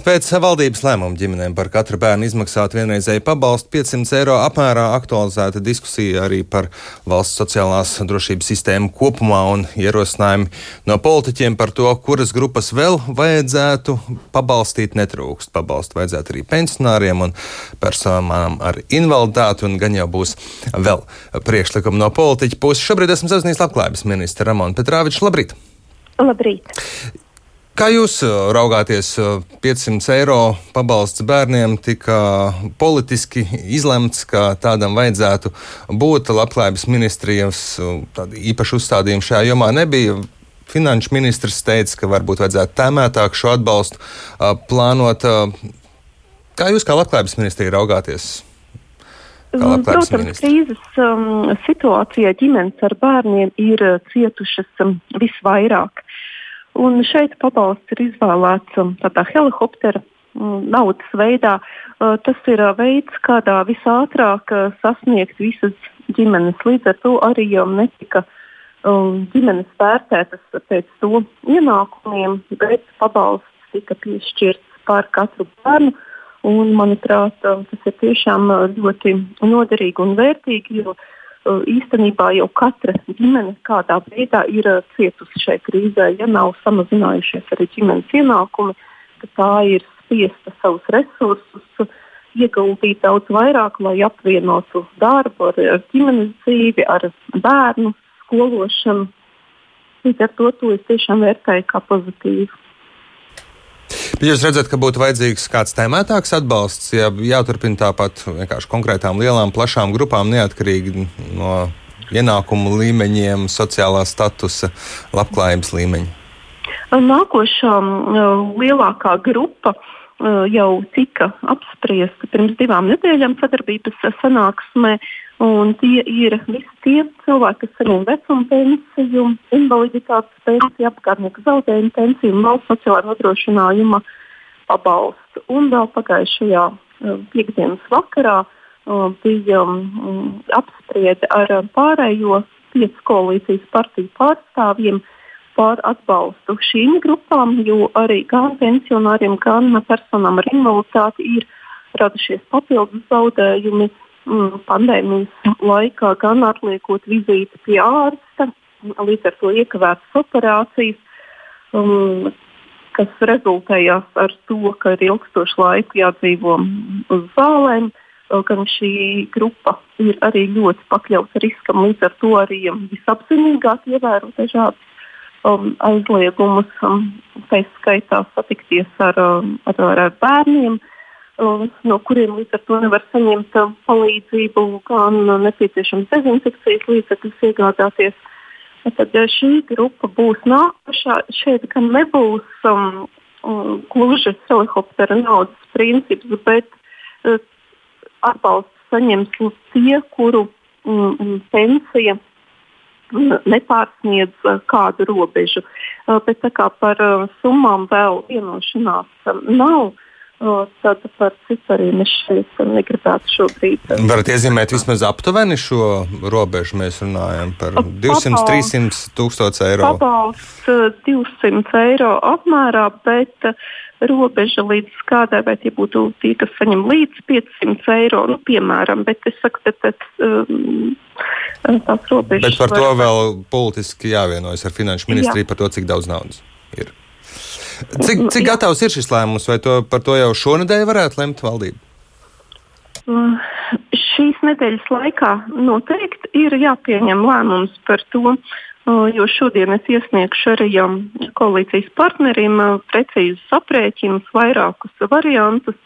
Pēc valdības lēmuma ģimenēm par katru bērnu izmaksāt vienreizēju pabalstu 500 eiro apmērā aktualizēta diskusija arī par valsts sociālās drošības sistēmu kopumā un ierosinājumi no politiķiem par to, kuras grupas vēl vajadzētu pabalstīt netrūkst. Pabalstu vajadzētu arī pensionāriem un personām ar invaliditāti, un gan jau būs vēl priekšlikumi no politiķa puses. Šobrīd esmu sazinājies labklājības ministra Ramona Petrāviča. Labrīt! Labrīt! Kā jūs uh, raugāties? 500 uh, eiro pabalsts bērniem tika politiski izlemts, ka tādam vajadzētu būt. Labklājības ministrijas uh, īpaši uzstādījumi šajā jomā nebija. Finanšu ministrs teica, ka varbūt vajadzētu tēmētāk šo atbalstu plānot. Kā jūs kā labklājības ministrija raugāties? Mm, protams, ministri? krīzes um, situācijā ģimenes ar bērniem ir cietušas um, visvairāk. Un šeit pabalsts ir izvēlēts um, tādā helikoptera um, naudas veidā. Uh, tas ir uh, veids, kādā visātrāk uh, sasniegt visas ģimenes. Līdz ar to arī jau netika um, ģimenes vērtētas pēc to ienākumiem, bet pabalsts tika piešķirts par katru bērnu. Un, manuprāt, tas ir tiešām ļoti noderīgi un vērtīgi, jo uh, īstenībā jau katra ģimene kādā veidā ir uh, cietusi šai krīzē. Ja nav samazinājušies arī ģimenes ienākumi, tad tā ir spiesta savus resursus ieguldīt daudz vairāk, lai apvienotu darbu ar, ar ģimenes dzīvi, ar bērnu skološanu. Līdz ar to, to es tiešām vērtēju kā pozitīvu. Jūs redzat, ka būtu vajadzīgs kāds tēmētāks atbalsts, ja jāturpina tāpat vienkārši konkrētām lielām, plašām grupām, neatkarīgi no ienākumu līmeņiem, sociālā statusa, labklājības līmeņa? Nākošā lielākā grupa jau tika apspriesta pirms divām nedēļām sadarbības sanāksmē. Un tie ir visi tie cilvēki, kas saņem vecuma pensiju, invaliditātes pensiju, apgādnieku zaudējumu pensiju un valsts sociālā nodrošinājuma pabalstu. Un vēl pagājušajā uh, piekdienas vakarā uh, bija um, apspriede ar pārējo piecu koalīcijas partiju pārstāvjiem par atbalstu šīm grupām, jo arī gan pensionāriem, gan personām ar invaliditāti ir radušies papildus zaudējumi mm, pandēmijas laikā, gan atliekot vizīti pie ārsta, līdz ar to iekavētas operācijas, um, kas rezultējās ar to, ka ir ilgstošu laiku jādzīvo uz zālēm. Gan šī grupa ir arī ļoti pakļauta riskam, līdz ar to arī visapzinīgāk ievēro dažādas um, aizliegumus, um, tā skaitā satikties ar, um, ar, ar bērniem. Uh, no kuriem līdz ar to nevar saņemt uh, palīdzību, gan nepieciešams dezinfekcijas līdzekļus iegādāties. Tad šī grupa būs nākošā. Šeit gan nebūs um, um, gluži helikoptera naudas princips, bet uh, atbalsts saņems tie, kuru um, pensija nepārsniedz uh, kādu robežu. Uh, bet kā par uh, summām vēl vienošanās um, nav. Tad par cipariem es šeit negribētu šobrīd. Varat iezīmēt vismaz aptuveni šo robežu. Mēs runājam par 200-300 tūkstoši eiro. Pabalsts 200 eiro apmērā, bet robeža līdz kādai, vai tie būtu tie, kas saņem līdz 500 eiro, nu, piemēram. Bet es saku, ka tas, um. Bet par to vēl politiski jāvienojas ar finanšu ministriju Jā. par to, cik daudz naudas ir. Cik, cik gatavs ir šis lēmums, vai to, par to jau šonadēļ varētu lemt valdība? Uh, šīs nedēļas laikā noteikti ir jāpieņem lēmums par to, uh, jo šodien es iesniegšu arī um, koalīcijas partneriem uh, precīzus aprēķinus, vairākus variantus.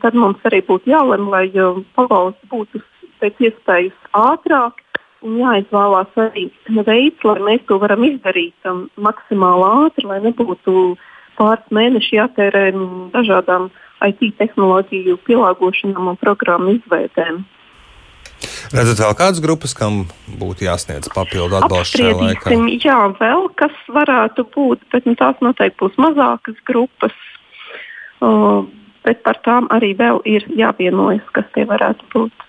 Tad mums arī būtu jālem, lai um, pavalsts būtu pēc iespējas ātrāk un jāizvēlās arī veids, lai mēs to varam izdarīt um, maksimāli ātri, lai nebūtu pāris mēneši jātērē dažādām IT tehnoloģiju pielāgošanām un programmu izveidēm. Redzat, vēl kādas grupas, kam būtu jāsniedz papildu atbalstu šajā laikā? Jā, vēl kas varētu būt, bet nu, tās noteikti būs mazākas grupas. Uh, bet par tām arī vēl ir jāvienojas, kas tie varētu būt.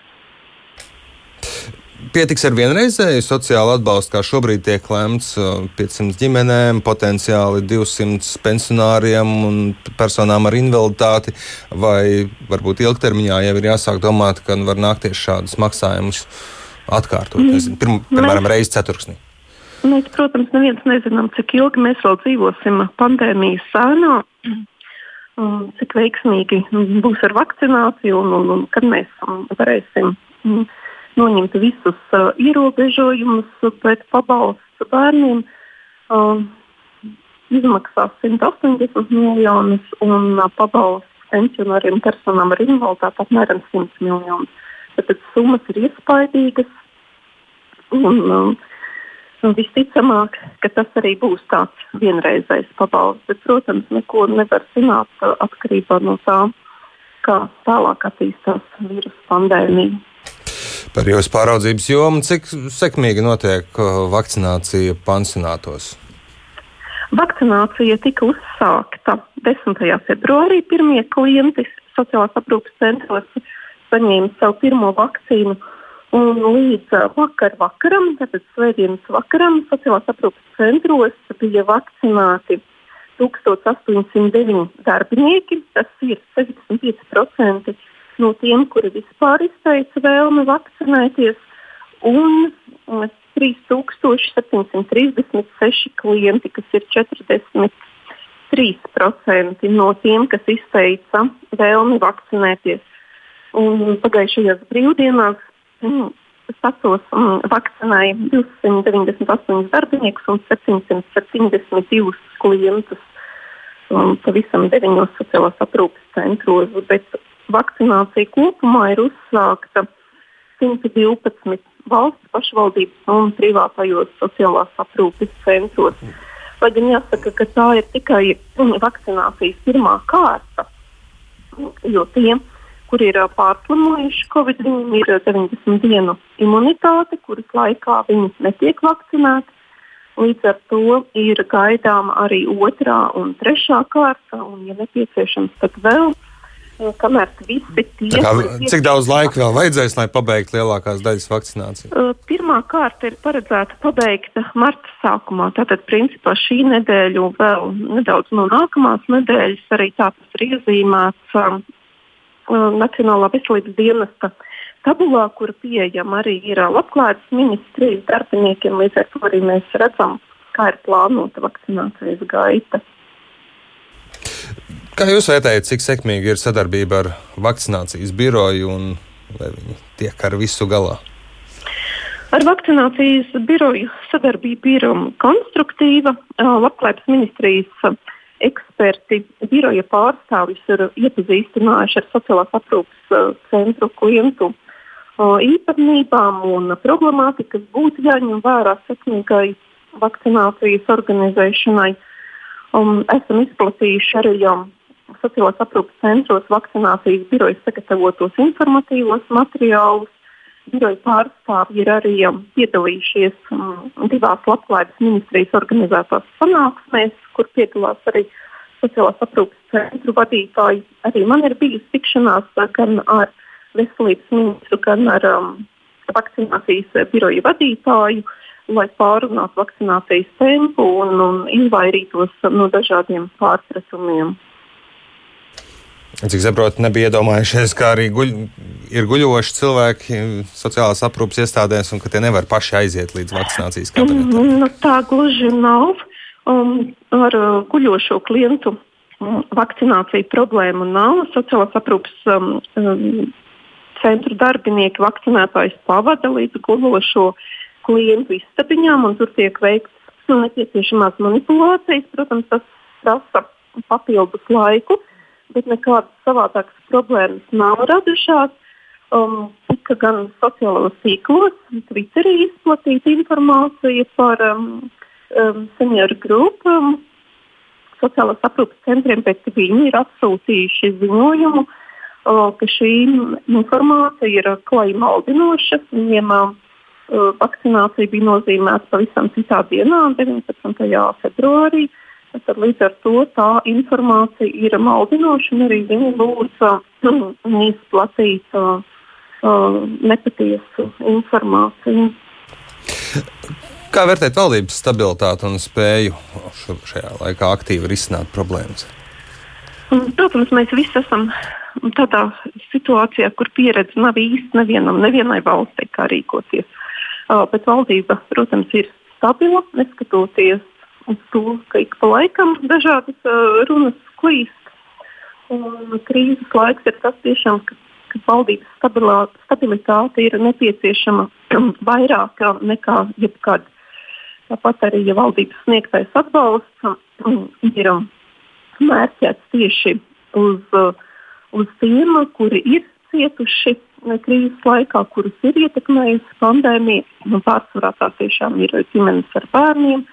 Pietiks ar vienreizēju sociālu atbalstu, kā šobrīd tiek lemts 500 ģimenēm, potenciāli 200 pensionāriem un personām ar invaliditāti, vai varbūt ilgtermiņā jau ir jāsāk domāt, ka var nākties šādus maksājumus atkārtot, mm. nezinu, pirm, piemēram, reizes ceturksnī. Mēs, protams, neviens nezinām, cik ilgi mēs vēl dzīvosim pandēmijas sēnā, cik veiksmīgi būs ar vakcināciju un, un, un kad mēs varēsim noņemt visus uh, ierobežojumus, bet pabalsts bērniem uh, izmaksās 180 miljonus un uh, pabalsts pensionāriem personām ar invaliditāti apmēram 100 miljonus. Tāpēc summas ir iespaidīgas. Un, uh, visticamāk, ka tas arī būs tāds vienreizējs pabalsts. Bet, protams, neko nevar zināt uh, atkarībā no tā, kā tālāk attīstās vīrusu pandēmija par jūsu pāraudzības jomu. Cik sekmīgi notiek uh, vakcinācija pansionātos? Vakcinācija tika uzsākta 10. februārī. Pirmie klienti sociālās aprūpes centros saņēma savu pirmo vakcīnu. Un līdz uh, vakar vakaram, tātad svētdienas vakaram, sociālās aprūpes centros bija vakcinēti 1809 darbinieki. Tas ir 65% no tiem, kuri vispār izteica vēlmi vakcinēties, un 3736 klienti, kas ir 43% no tiem, kas izteica vēlmi vakcinēties. Un pagājušajās brīvdienās mm, Sacos mm, vakcinēja 298 darbiniekus un 772 klientus um, pavisam deviņos sociālās aprūpes centros. Bet vakcinācija kopumā ir uzsākta 112 valsts pašvaldības un privātajos sociālās aprūpes centros. Lai gan jāsaka, ka tā ir tikai vakcinācijas pirmā kārta, jo tiem, kur ir pārslimojuši Covid, viņiem ir 90 dienu imunitāte, kuras laikā viņi netiek vakcinēti. Līdz ar to ir gaidāma arī otrā un trešā kārta, un, ja nepieciešams, tad vēl kamēr visi tie. Kā, cik daudz laika vēl vajadzēs, lai pabeigtu lielākās daļas vakcināciju? Pirmā kārta ir paredzēta pabeigta marta sākumā. Tātad, principā, šī nedēļa un vēl nedaudz no nākamās nedēļas arī tā tas ir iezīmēts um, Nacionālā veselības dienesta tabulā, kur pieejama arī ir labklājības ministrijas darbiniekiem. Līdz ar to arī mēs redzam, kā ir plānota vakcinācijas gaita. Kā jūs vērtējat, cik sekmīgi ir sadarbība ar vakcinācijas biroju un vai viņi tiek ar visu galā? Ar vakcinācijas biroju sadarbība ir um, konstruktīva. Labklājības ministrijas eksperti, biroja pārstāvis ir iepazīstinājuši ar sociālās aprūpas centru klientu īpatnībām un problemātiku, kas būtu jāņem vērā sekmīgai vakcinācijas organizēšanai. Um, esam izplatījuši arī um, sociālās aprūpes centros vakcinācijas birojas sagatavotos informatīvos materiālus. Biroja pārstāvji ir arī um, piedalījušies um, divās labklājības ministrijas organizētās sanāksmēs, kur piedalās arī sociālās aprūpes centru vadītāji. Arī man ir bijusi tikšanās gan ar veselības ministru, gan ar um, vakcinācijas biroja vadītāju, lai pārunātu vakcinācijas tempu un, un izvairītos no dažādiem pārpratumiem. Cik saprotu, nebija iedomājušies, ka arī guļ, ir guļoši cilvēki sociālās aprūpes iestādēs un ka tie nevar paši aiziet līdz vakcinācijas kabinetam. Mm, nu, tā gluži nav. Um, ar uh, guļošo klientu um, vakcināciju problēmu nav. Sociālās aprūpes um, um, centru darbinieki vakcinētājs pavada līdz guļošo klientu istabiņām, un tur tiek veikts nepieciešamās manipulācijas. Protams, tas prasa papildus laiku bet nekādas savādākas problēmas nav radušās. Um, tika gan sociālajos tīklos, Twitterī izplatīta informācija par um, um, senioru grupu, um, sociālās aprūpes centriem, bet viņi ir atsūtījuši ziņojumu, uh, ka šī informācija ir klāja maldinoša. Viņiem uh, vakcinācija bija nozīmēta pavisam citā dienā, 19. februārī. Uh, Tad līdz ar to tā informācija ir maldinoša, un arī viņi lūdza izplatīt uh, uh, nepatiesu informāciju. Kā vērtēt valdības stabilitāti un spēju šajā laikā aktīvi risināt problēmas? Protams, mēs visi esam tādā situācijā, kur pieredze nav īsti nevienam, nevienai valstī, kā rīkoties. Bet valdība, protams, ir stabila, neskatoties uz to, ka ik pa laikam dažādas uh, runas klīst. Un krīzes laiks ir tas tiešām, ka, ka valdības stabilā, stabilitāte ir nepieciešama vairāk nekā jebkad. Tāpat arī, ja valdības sniegtais atbalsts ir mērķēts tieši uz, uz tiem, kuri ir cietuši krīzes laikā, kurus ir ietekmējusi pandēmija. Pārsvarā tā tiešām ir ģimenes ar bērniem,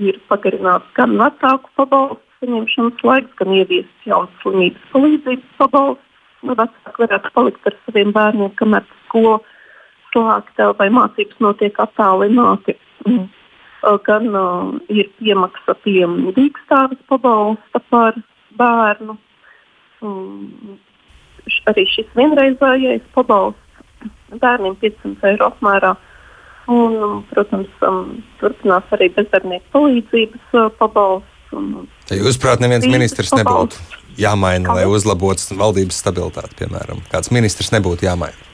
ir pagarināts gan vecāku pabalstu saņemšanas laiks, gan ieviests jauns slimības palīdzības pabalsts. Nu, vecāki varētu palikt ar saviem bērniem, kamēr skola slēgta vai mācības notiek attālināti. Mm gan uh, ir piemaksa pie dīkstāves pabalsta par bērnu. Um, arī šis vienreizējais pabalsts bērniem 500 eiro apmērā. Un, protams, um, turpinās arī bezdarbnieku palīdzības uh, pabalsts. Un, Jūsuprāt, neviens ministrs nebūtu jāmaina, lai uzlabotu valdības stabilitāti, piemēram? Kāds ministrs nebūtu jāmaina?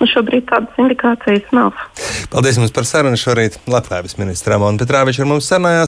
Nu, šobrīd tādas indikācijas nav. Paldies jums par sarunu šorīt. Labklājības ministra Mona Petrāviča ar mums sarunājās.